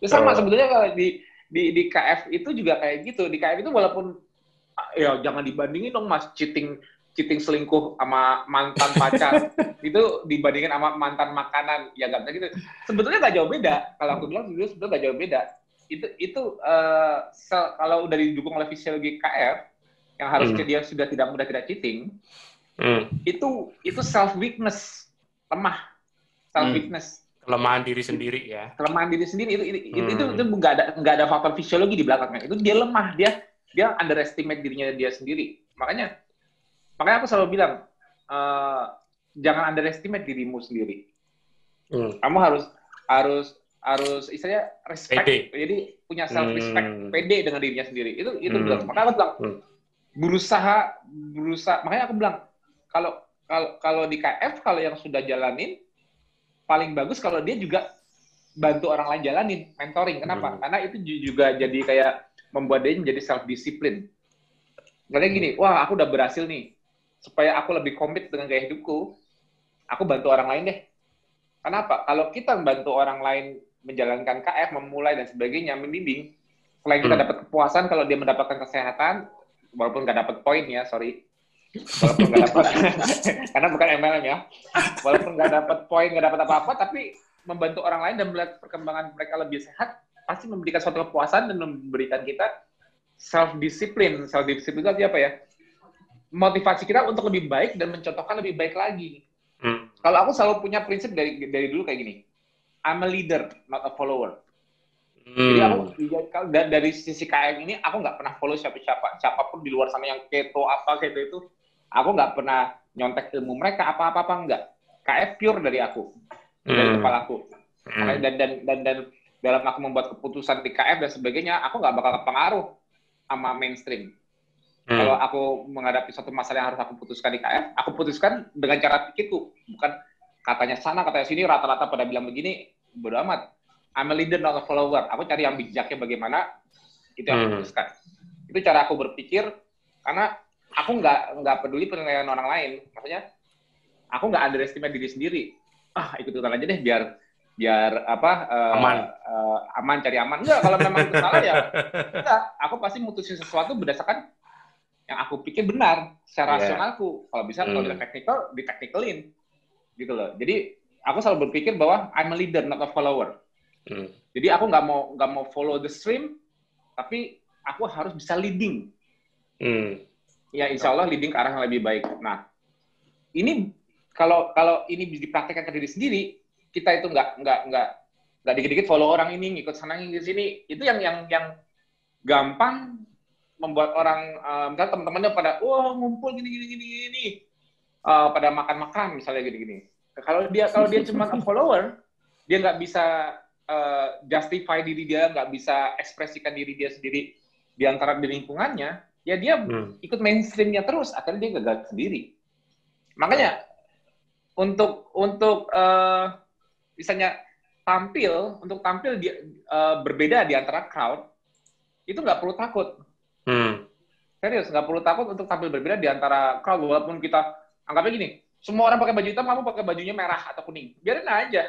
Itu sama Oh. sebetulnya kalau di di di KF itu juga kayak gitu. Di KF itu walaupun ya jangan dibandingin dong mas cheating cheating selingkuh sama mantan pacar. Itu dibandingin sama mantan makanan. Ya nggak bisa gitu. Sebetulnya nggak jauh beda. Kalau aku bilang sebetulnya sebetulnya nggak jauh beda. Itu itu sel- kalau udah didukung oleh fisiologi KF yang harusnya dia sudah tidak mudah tidak cheating Hmm. itu itu self weakness lemah self weakness Kelemahan diri sendiri ya. kelemahan diri sendiri itu itu itu, Hmm. itu, itu nggak ada nggak ada faktor fisiologi di belakangnya itu dia lemah dia dia underestimate dirinya dia sendiri makanya makanya aku selalu bilang eh, jangan underestimate dirimu sendiri Hmm. kamu harus harus harus istilahnya respect Pede. jadi punya self respect Hmm. pede dengan dirinya sendiri itu itu Hmm. bilang makanya aku bilang Hmm. berusaha berusaha makanya aku bilang kalau kalau kalau di KF kalau yang sudah jalanin paling bagus kalau dia juga bantu orang lain jalanin mentoring kenapa Hmm. karena itu ju- juga jadi kayak membuat dia menjadi self disiplin Makanya gini, wah aku udah berhasil nih. Supaya aku lebih komit dengan gaya hidupku, aku bantu orang lain deh. Kenapa? Kalau kita membantu orang lain menjalankan KF, memulai dan sebagainya, membimbing, selain kita Hmm. dapat kepuasan kalau dia mendapatkan kesehatan, walaupun nggak dapat poin ya, sorry. Walaupun nggak dapat, karena bukan MLM ya. Walaupun nggak dapat poin, nggak dapat apa-apa, tapi membantu orang lain dan melihat perkembangan mereka lebih sehat, pasti memberikan suatu kepuasan dan memberikan kita self discipline. Self discipline itu apa ya? Motivasi kita untuk lebih baik dan mencontohkan lebih baik lagi. Hmm. Kalau aku selalu punya prinsip dari dari dulu kayak gini. I'm a leader, not a follower. Jadi aku Hmm. kalau da- dari sisi KM ini aku nggak pernah follow siapa-siapa, siapa pun di luar sana yang keto apa keto itu, aku nggak pernah nyontek ilmu mereka apa-apa apa enggak. KF pure dari aku, dari Hmm. kepalaku. Hmm. Dan, dan dan dan dalam aku membuat keputusan di KF dan sebagainya, aku nggak bakal kepengaruh sama mainstream. Hmm. Kalau aku menghadapi suatu masalah yang harus aku putuskan di KF, aku putuskan dengan cara pikirku, bukan katanya sana, katanya sini, rata-rata pada bilang begini, bodo amat. I'm a leader, not a follower. Aku cari yang bijaknya bagaimana, itu yang aku Hmm. putuskan. Itu cara aku berpikir, karena aku nggak nggak peduli penilaian orang lain. Maksudnya, aku nggak underestimate diri sendiri. Ah, ikut-ikutan aja deh, biar biar apa eh, Aman. eh, aman cari aman enggak kalau memang itu salah ya enggak aku pasti mutusin sesuatu berdasarkan yang aku pikir benar secara Iya. rasionalku kalau bisa kalau Hmm. di technical di technicalin gitu loh jadi aku selalu berpikir bahwa I'm a leader not a follower Hmm. jadi aku nggak mau nggak mau follow the stream tapi aku harus bisa leading Hmm. Ya insya Allah leading ke arah yang lebih baik. Nah ini kalau kalau ini dipraktekkan ke diri sendiri kita itu nggak nggak nggak nggak dikit-dikit follow orang ini ngikut sana ngikut sini. Itu yang yang yang gampang membuat orang eh, misalnya teman-temannya pada wah ngumpul gini gini gini gini. Eh, pada makan-makan misalnya gini gini kalau dia kalau dia cuma follower dia nggak bisa uh, justify diri dia, nggak bisa ekspresikan diri dia sendiri di antara di lingkungannya, ya dia hmm. ikut mainstreamnya terus, akhirnya dia gagal sendiri. Makanya untuk untuk uh, misalnya tampil untuk tampil di, uh, berbeda di antara crowd itu nggak perlu takut. Hmm. Serius nggak perlu takut untuk tampil berbeda di antara crowd walaupun kita anggapnya gini, semua orang pakai baju hitam, kamu pakai bajunya merah atau kuning, biarin aja.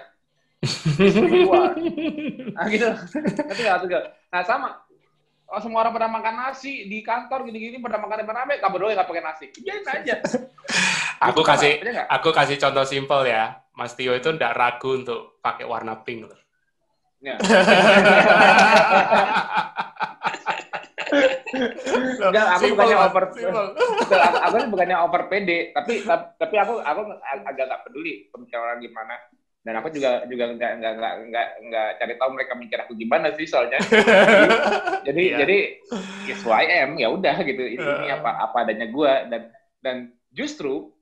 nah gitu, nanti nggak Nah sama, semua orang pada makan nasi di kantor gini-gini pada makan rame-rame, kamu doang nggak pakai nasi, biarin aja. aku kasih, aku kasih contoh simpel ya Mas Tio itu tidak ragu untuk pakai warna pink loh. Ya. Enggak, aku simple, bukannya over aku, aku bukannya over pede, tapi tapi aku aku agak nggak peduli pembicaraan gimana. Dan aku juga juga nggak nggak nggak nggak nggak cari tahu mereka mikir aku gimana sih soalnya. jadi yeah. jadi yes who I am ya udah gitu. Ini, ini apa apa adanya gue dan dan justru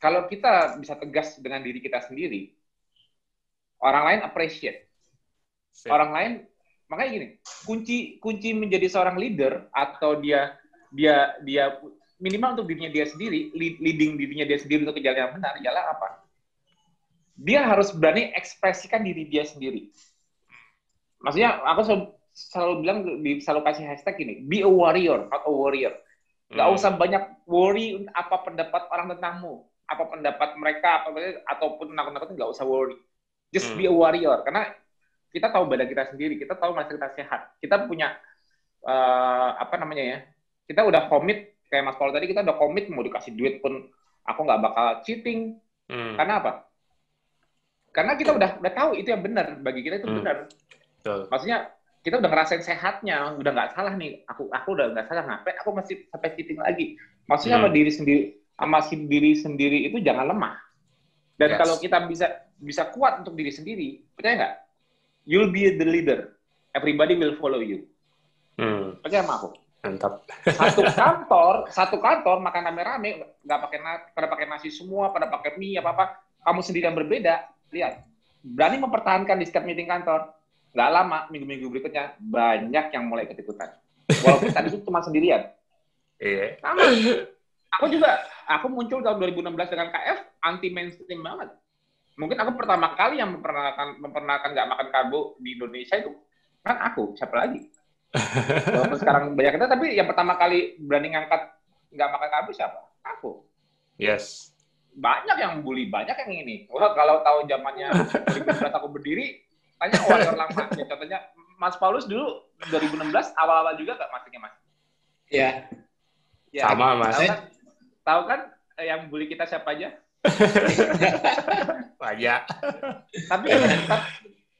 kalau kita bisa tegas dengan diri kita sendiri, orang lain appreciate. Sip. Orang lain makanya gini, kunci kunci menjadi seorang leader atau dia dia dia minimal untuk dirinya dia sendiri, leading dirinya dia sendiri untuk ke jalan yang benar, ialah apa? Dia harus berani ekspresikan diri dia sendiri. Maksudnya, aku selalu, selalu bilang, selalu kasih hashtag ini, be a warrior, not a warrior. Gak hmm. usah banyak worry apa pendapat orang tentangmu apa pendapat mereka apa ataupun nakut-nakutin nggak usah worry just hmm. be a warrior karena kita tahu badan kita sendiri kita tahu masa kita sehat kita punya uh, apa namanya ya kita udah komit kayak Mas Paul tadi kita udah komit mau dikasih duit pun aku nggak bakal cheating hmm. karena apa karena kita udah udah tahu itu yang benar bagi kita itu hmm. benar Betul. maksudnya kita udah ngerasain sehatnya udah nggak salah nih aku aku udah nggak salah ngapain aku masih sampai cheating lagi maksudnya hmm. sama diri sendiri sama diri sendiri itu jangan lemah. Dan yes. kalau kita bisa bisa kuat untuk diri sendiri, percaya nggak? You'll be the leader. Everybody will follow you. Hmm. Percaya sama aku? Mantap. Satu kantor, satu kantor makan rame-rame, nggak pakai pada pakai nasi semua, pada pakai mie apa apa. Kamu sendiri yang berbeda. Lihat, berani mempertahankan di setiap meeting kantor. Nggak lama, minggu-minggu berikutnya banyak yang mulai ikut ikutan. Walaupun tadi itu cuma sendirian. Iya. Sama. Aku juga aku muncul tahun 2016 dengan KF anti mainstream banget. Mungkin aku pertama kali yang memperkenalkan memperkenalkan nggak makan karbo di Indonesia itu kan aku, siapa lagi? Walaupun sekarang banyak kita, tapi yang pertama kali berani ngangkat nggak makan karbo siapa? Aku. Yes. Banyak yang bully, banyak yang ini. Wah, kalau tahu zamannya 2016 aku berdiri, tanya warrior lama. Ya, contohnya Mas Paulus dulu 2016 awal-awal juga nggak masuknya Mas? Iya. Ya, Sama Mas. Kan, Tahu kan eh, yang bully kita siapa aja? Banyak. tapi,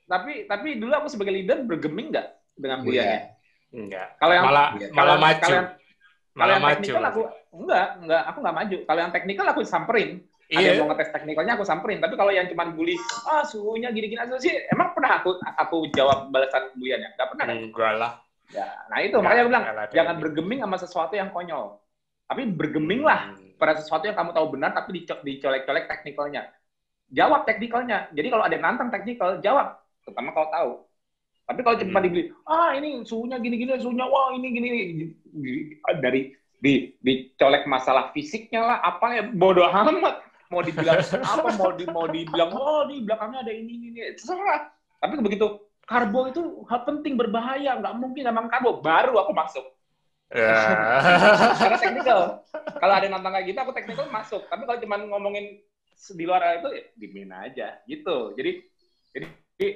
tapi tapi dulu aku sebagai leader bergeming nggak dengan buliannya? Enggak. Kalau yang malah kalau, malah maju. Kalau yang, malah yang maju. teknikal aku enggak, enggak, aku enggak maju. Kalau yang teknikal aku samperin. Iya. Ada yang mau ngetes teknikalnya aku samperin. Tapi kalau yang cuma bully, ah suhunya gini-gini aja sih, emang pernah aku aku jawab balasan buliannya? Enggak pernah. Enggak lah. Ya, nah itu makanya aku bilang jangan bergeming sama sesuatu yang konyol. Tapi bergeminglah hmm. pada sesuatu yang kamu tahu benar, tapi dicolek-colek teknikalnya. Jawab teknikalnya. Jadi kalau ada yang nantang teknikal, jawab. Terutama kalau tahu. Tapi kalau cuma hmm. dibeli, ah ini suhunya gini-gini, suhunya wah ini gini, dari di dicolek masalah fisiknya lah, apa ya bodoh amat. Mau dibilang apa, mau di mau dibilang oh di belakangnya ada ini ini, terserah. Tapi begitu karbo itu hal penting berbahaya, nggak mungkin emang karbo. Baru aku masuk. Ya. Karena teknikal. Kalau ada nonton kayak gitu, aku teknikal masuk. Tapi kalau cuma ngomongin di luar itu, ya dimin aja gitu. Jadi, jadi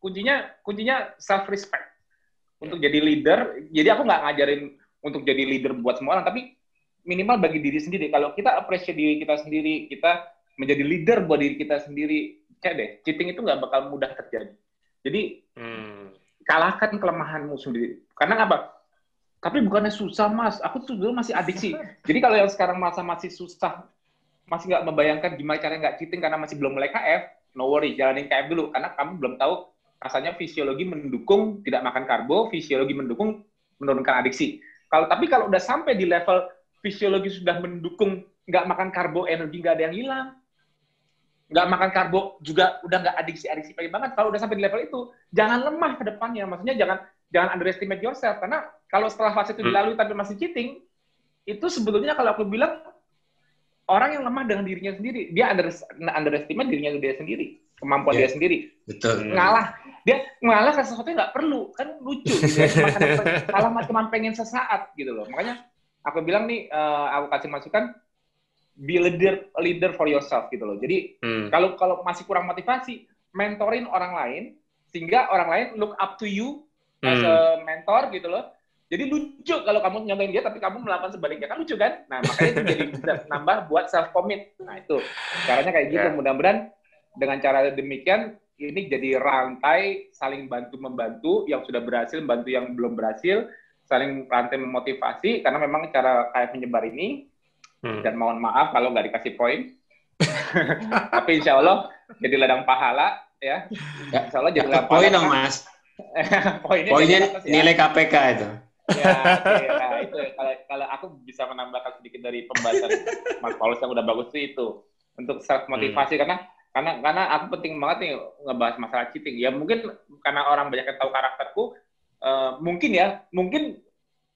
kuncinya kuncinya self respect untuk jadi leader. Jadi aku nggak ngajarin untuk jadi leader buat semua orang, tapi minimal bagi diri sendiri. Kalau kita appreciate diri kita sendiri, kita menjadi leader buat diri kita sendiri, cek deh, cheating itu nggak bakal mudah terjadi. Jadi hmm. kalahkan kelemahanmu sendiri. Karena apa? Tapi bukannya susah, Mas. Aku tuh dulu masih adiksi. Jadi kalau yang sekarang masa masih susah, masih nggak membayangkan gimana caranya nggak cheating karena masih belum mulai KF, no worry, jalanin KF dulu. Karena kamu belum tahu rasanya fisiologi mendukung tidak makan karbo, fisiologi mendukung menurunkan adiksi. Kalau tapi kalau udah sampai di level fisiologi sudah mendukung nggak makan karbo, energi nggak ada yang hilang, nggak makan karbo juga udah nggak adiksi-adiksi pagi banget. Kalau udah sampai di level itu, jangan lemah ke depannya. Maksudnya jangan jangan underestimate yourself karena kalau setelah fase itu hmm. dilalui tapi masih cheating, itu sebetulnya kalau aku bilang orang yang lemah dengan dirinya sendiri, dia under, underestimate dirinya dia sendiri, kemampuan yeah. dia sendiri. Betul. Ngalah, dia ngalah ke sesuatu yang nggak perlu, kan lucu. Gitu ya. Kalah cuma pengen sesaat gitu loh. Makanya aku bilang nih, uh, aku kasih masukan, be leader leader for yourself gitu loh. Jadi hmm. kalau kalau masih kurang motivasi, mentorin orang lain sehingga orang lain look up to you hmm. as a mentor gitu loh. Jadi lucu kalau kamu nyontohin dia tapi kamu melakukan sebaliknya kan lucu kan? Nah, makanya itu jadi nambah buat self commit. Nah, itu caranya kayak gitu. Yeah. Mudah-mudahan dengan cara demikian ini jadi rantai saling bantu membantu yang sudah berhasil bantu yang belum berhasil, saling rantai memotivasi karena memang cara kayak menyebar ini Hmm. Dan mohon maaf kalau nggak dikasih poin. Tapi insya Allah jadi ladang pahala ya. Insya Allah jadi ladang poin dong mas. Poinnya, Poinnya ya. nilai KPK itu. ya, okay, nah, itu kalau kalau aku bisa menambahkan sedikit dari pembahasan Mas Paulus yang udah bagus sih itu untuk self motivasi hmm. karena karena karena aku penting banget nih ngebahas masalah cheating ya mungkin karena orang banyak yang tahu karakterku uh, mungkin ya mungkin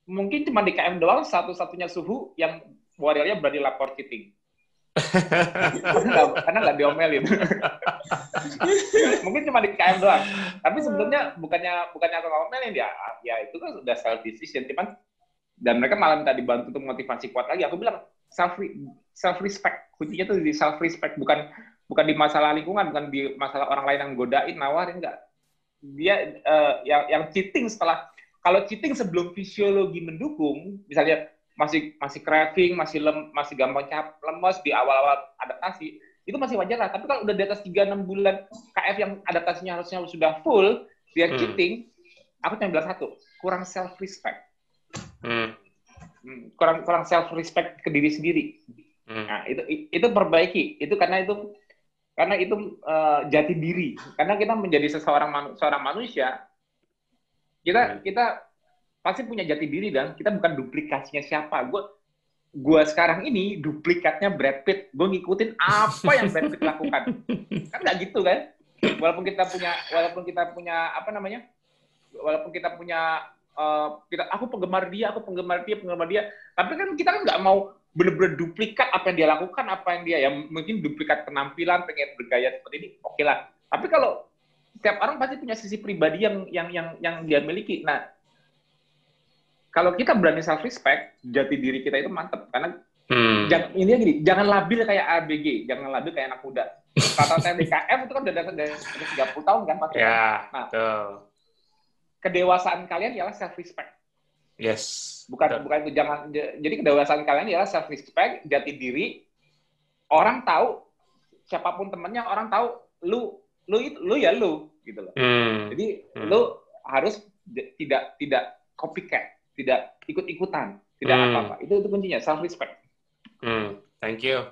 mungkin cuma di KM doang satu-satunya suhu yang warriornya berani lapor cheating. karena nggak diomelin. Mungkin cuma di KM doang. Tapi sebetulnya bukannya bukannya aku ngomelin ya, ya itu kan sudah self decision. Cuman dan mereka malah minta dibantu untuk motivasi kuat lagi. Aku bilang self self respect. Kuncinya tuh di self respect bukan bukan di masalah lingkungan, bukan di masalah orang lain yang godain, nawarin enggak. Dia uh, yang yang cheating setelah kalau cheating sebelum fisiologi mendukung, misalnya masih masih craving, masih lem, masih gampang cap, lemes di awal-awal adaptasi, itu masih wajar lah. Tapi kalau udah di atas 3-6 bulan KF yang adaptasinya harusnya sudah full, dia hmm. cheating, aku cuma bilang satu, kurang self respect. Hmm. hmm. Kurang kurang self respect ke diri sendiri. Hmm. Nah, itu itu perbaiki. Itu karena itu karena itu uh, jati diri. Karena kita menjadi seseorang manu, seorang manusia, kita hmm. kita pasti punya jati diri dan kita bukan duplikasinya siapa. Gue gue sekarang ini duplikatnya Brad Pitt. Gue ngikutin apa yang Brad Pitt lakukan. Kan nggak gitu kan? Walaupun kita punya walaupun kita punya apa namanya? Walaupun kita punya uh, kita aku penggemar dia, aku penggemar dia, penggemar dia. Tapi kan kita kan nggak mau bener-bener duplikat apa yang dia lakukan, apa yang dia ya mungkin duplikat penampilan, pengen bergaya seperti ini, oke okay lah. Tapi kalau setiap orang pasti punya sisi pribadi yang yang yang yang dia miliki. Nah, kalau kita berani self respect, jati diri kita itu mantep karena hmm. jangan ini gini, jangan labil kayak ABG, jangan labil kayak anak muda. Kata saya DKF itu kan udah datang dari 30 tahun kan pasti. Ya, nah, betul. kedewasaan kalian ialah self respect. Yes. Bukan betul. bukan itu jangan jadi kedewasaan kalian ialah self respect, jati diri. Orang tahu siapa pun temennya, orang tahu lu lu itu lu ya lu gitu loh. Hmm. Jadi hmm. lu harus tidak tidak copycat tidak ikut-ikutan, tidak hmm. apa-apa. Itu itu kuncinya self respect. Hmm. Thank you.